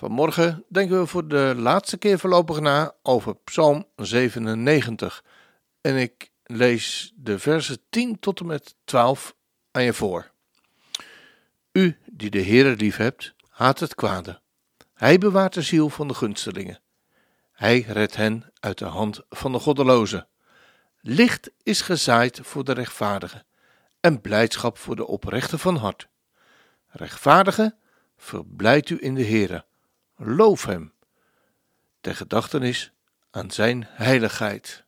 Vanmorgen denken we voor de laatste keer voorlopig na over Psalm 97. En ik lees de versen 10 tot en met 12 aan je voor. U die de Heere lief hebt, haat het kwade. Hij bewaart de ziel van de gunstelingen. Hij redt hen uit de hand van de goddelozen. Licht is gezaaid voor de rechtvaardigen en blijdschap voor de oprechten van hart. Rechtvaardige, verblijdt u in de Heere loof hem, ter gedachtenis aan zijn heiligheid.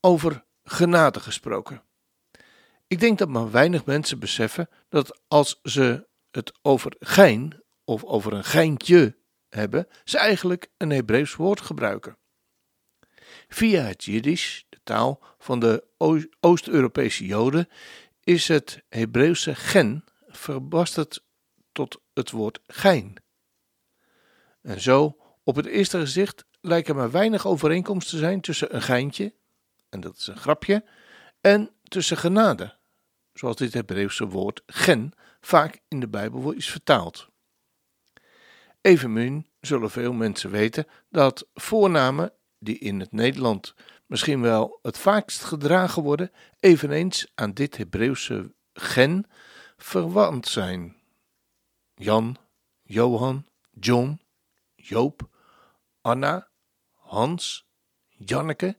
Over genade gesproken. Ik denk dat maar weinig mensen beseffen dat als ze het over gein of over een geintje hebben, ze eigenlijk een Hebreeuws woord gebruiken. Via het Jiddisch, de taal van de Oost-Europese Joden, is het Hebreeuwse gen verbasterd tot het woord gein. En zo, op het eerste gezicht, lijken maar weinig overeenkomsten te zijn tussen een geintje, en dat is een grapje, en tussen genade, zoals dit Hebreeuwse woord gen vaak in de Bijbel is vertaald. Evenmin zullen veel mensen weten dat voornamen die in het Nederland misschien wel het vaakst gedragen worden, eveneens aan dit Hebreeuwse gen verwant zijn. Jan, Johan, John, Joop, Anna, Hans, Janneke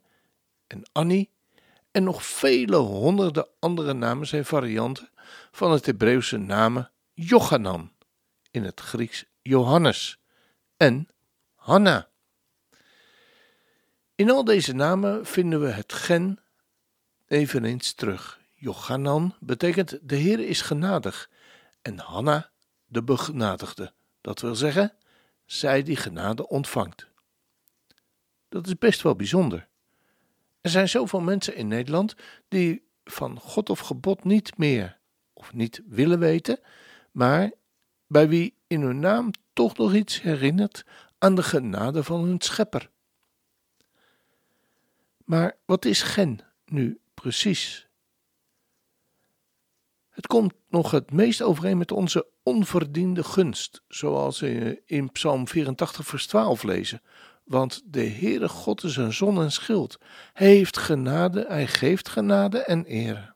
en Annie en nog vele honderden andere namen zijn varianten van het Hebreeuwse namen Jochanan, in het Grieks Johannes en Hanna. In al deze namen vinden we het gen eveneens terug. Jochanan betekent de Heer is genadig en Hanna de begenadigde. Dat wil zeggen, zij die genade ontvangt. Dat is best wel bijzonder. Er zijn zoveel mensen in Nederland die van God of gebod niet meer of niet willen weten, maar bij wie in hun naam toch nog iets herinnert aan de genade van hun schepper. Maar wat is gen nu precies? Het komt nog het meest overeen met onze onverdiende gunst, zoals we in Psalm 84, vers 12 lezen. Want de Heere God is een zon en schild. Hij heeft genade, hij geeft genade en ere.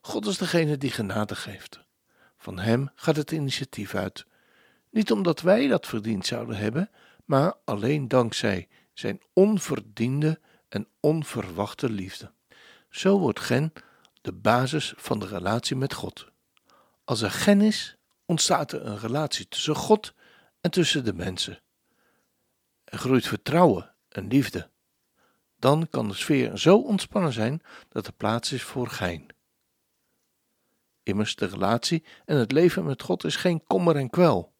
God is degene die genade geeft. Van hem gaat het initiatief uit. Niet omdat wij dat verdiend zouden hebben, maar alleen dankzij zijn onverdiende en onverwachte liefde. Zo wordt gen de basis van de relatie met God. Als er gen is, ontstaat er een relatie tussen God en tussen de mensen. Er groeit vertrouwen en liefde. Dan kan de sfeer zo ontspannen zijn dat er plaats is voor gein. Immers, de relatie en het leven met God is geen kommer en kwel.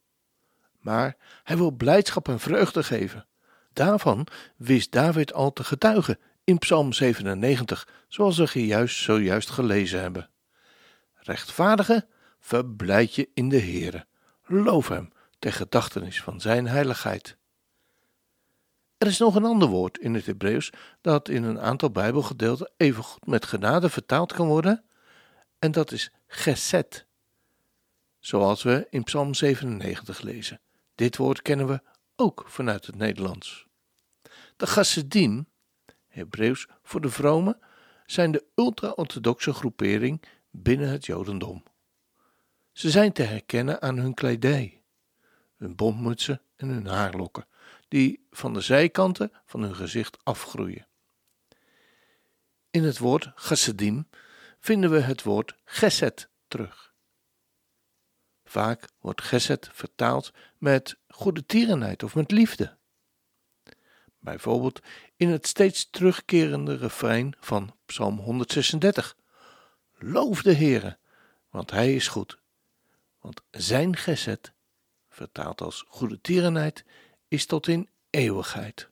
Maar hij wil blijdschap en vreugde geven. Daarvan wist David al te getuigen in Psalm 97, zoals we juist zojuist gelezen hebben. Rechtvaardige, verblijd je in de Heere. Loof hem ter gedachtenis van zijn heiligheid. Er is nog een ander woord in het Hebreeuws dat in een aantal Bijbelgedeelten evengoed met genade vertaald kan worden, en dat is geset, zoals we in Psalm 97 lezen. Dit woord kennen we ook vanuit het Nederlands. De Chassidim Hebreeuws voor de vromen, zijn de ultra-orthodoxe groepering binnen het Jodendom. Ze zijn te herkennen aan hun kledij, hun bontmutsen en hun haarlokken, die van de zijkanten van hun gezicht afgroeien. In het woord chassidim vinden we het woord geset terug. Vaak wordt geset vertaald met goede tierenheid of met liefde. Bijvoorbeeld in het steeds terugkerende refrein van Psalm 136. Loof de Heere, want Hij is goed. Want Zijn gezet, vertaald als goede tierenheid, is tot in eeuwigheid.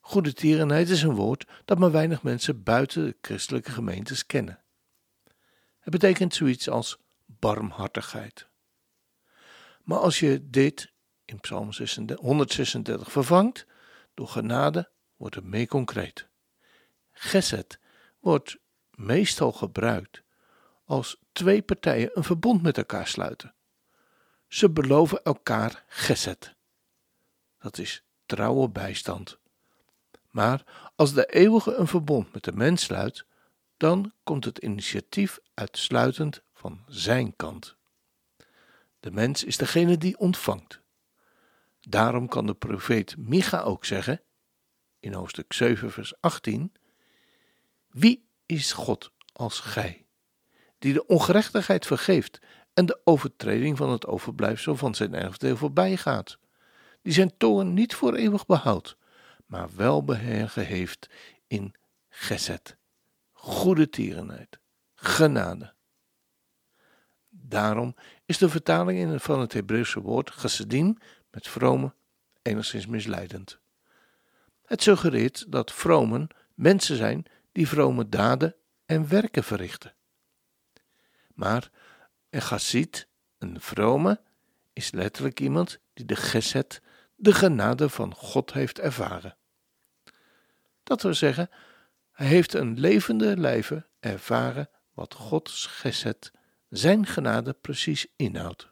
Goede tierenheid is een woord dat maar weinig mensen buiten de christelijke gemeentes kennen. Het betekent zoiets als barmhartigheid. Maar als je dit in Psalm 136 vervangt door genade, wordt het meer concreet. Geset wordt meestal gebruikt als twee partijen een verbond met elkaar sluiten. Ze beloven elkaar geset. Dat is trouwe bijstand. Maar als de eeuwige een verbond met de mens sluit, dan komt het initiatief uitsluitend van zijn kant. De mens is degene die ontvangt. Daarom kan de profeet Micha ook zeggen, in hoofdstuk 7, vers 18: Wie is God als gij, die de ongerechtigheid vergeeft en de overtreding van het overblijfsel van zijn erfdeel voorbij gaat, die zijn toorn niet voor eeuwig behoudt, maar wel heeft in gezet, goede tierenheid, genade. Daarom is de vertaling van het Hebreeuwse woord gesedim met vrome enigszins misleidend. Het suggereert dat vromen mensen zijn die vrome daden en werken verrichten. Maar een chassid, een vrome, is letterlijk iemand die de geset, de genade van God heeft ervaren. Dat wil zeggen, hij heeft een levende lijve ervaren wat Gods geset, zijn genade precies inhoudt.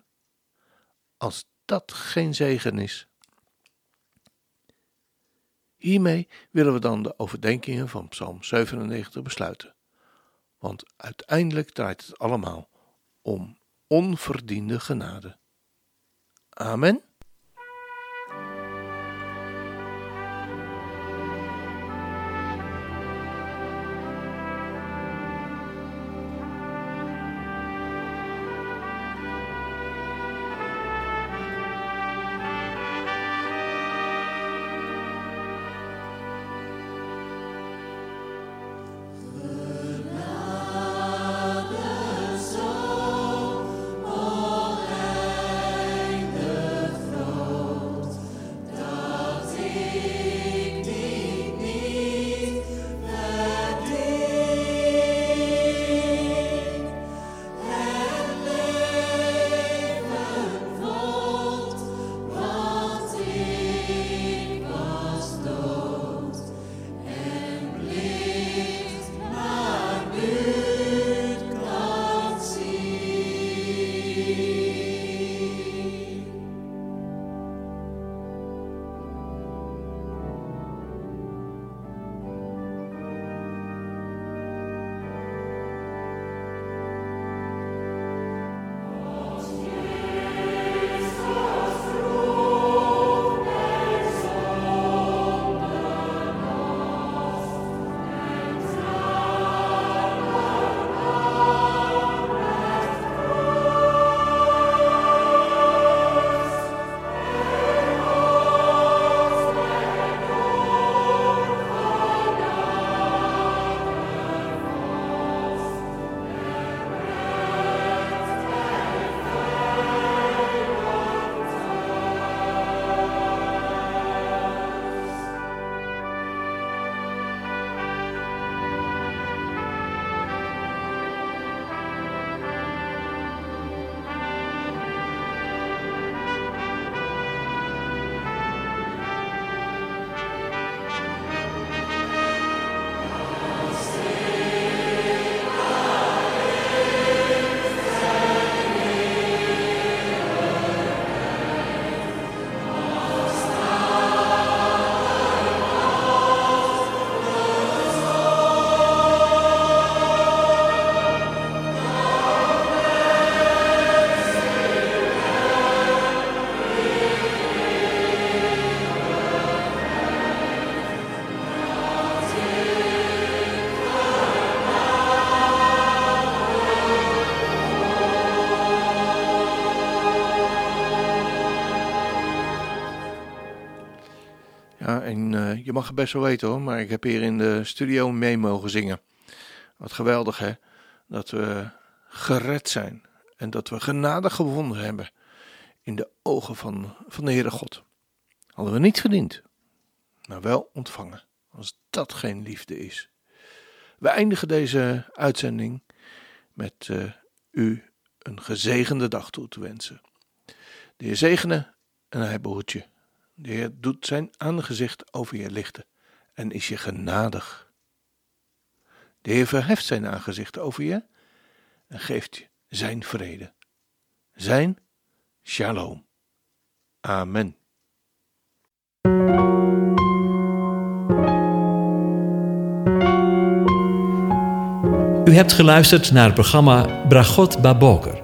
Als dat geen zegen is. Hiermee willen we dan de overdenkingen van Psalm 97 besluiten. Want uiteindelijk draait het allemaal om onverdiende genade. Amen. Ja, en uh, je mag het best wel weten hoor, maar ik heb hier in de studio mee mogen zingen. Wat geweldig hè, dat we gered zijn en dat we genade gewonnen hebben in de ogen van, van de Heere God. Hadden we niet verdiend, maar wel ontvangen, als dat geen liefde is. We eindigen deze uitzending met uh, u een gezegende dag toe te wensen. De Heer zegene en hij behoedt je. De Heer doet zijn aangezicht over je lichten en is je genadig. De Heer verheft zijn aangezicht over je en geeft je zijn vrede. Zijn shalom. Amen. U hebt geluisterd naar het programma Bragot Baboker.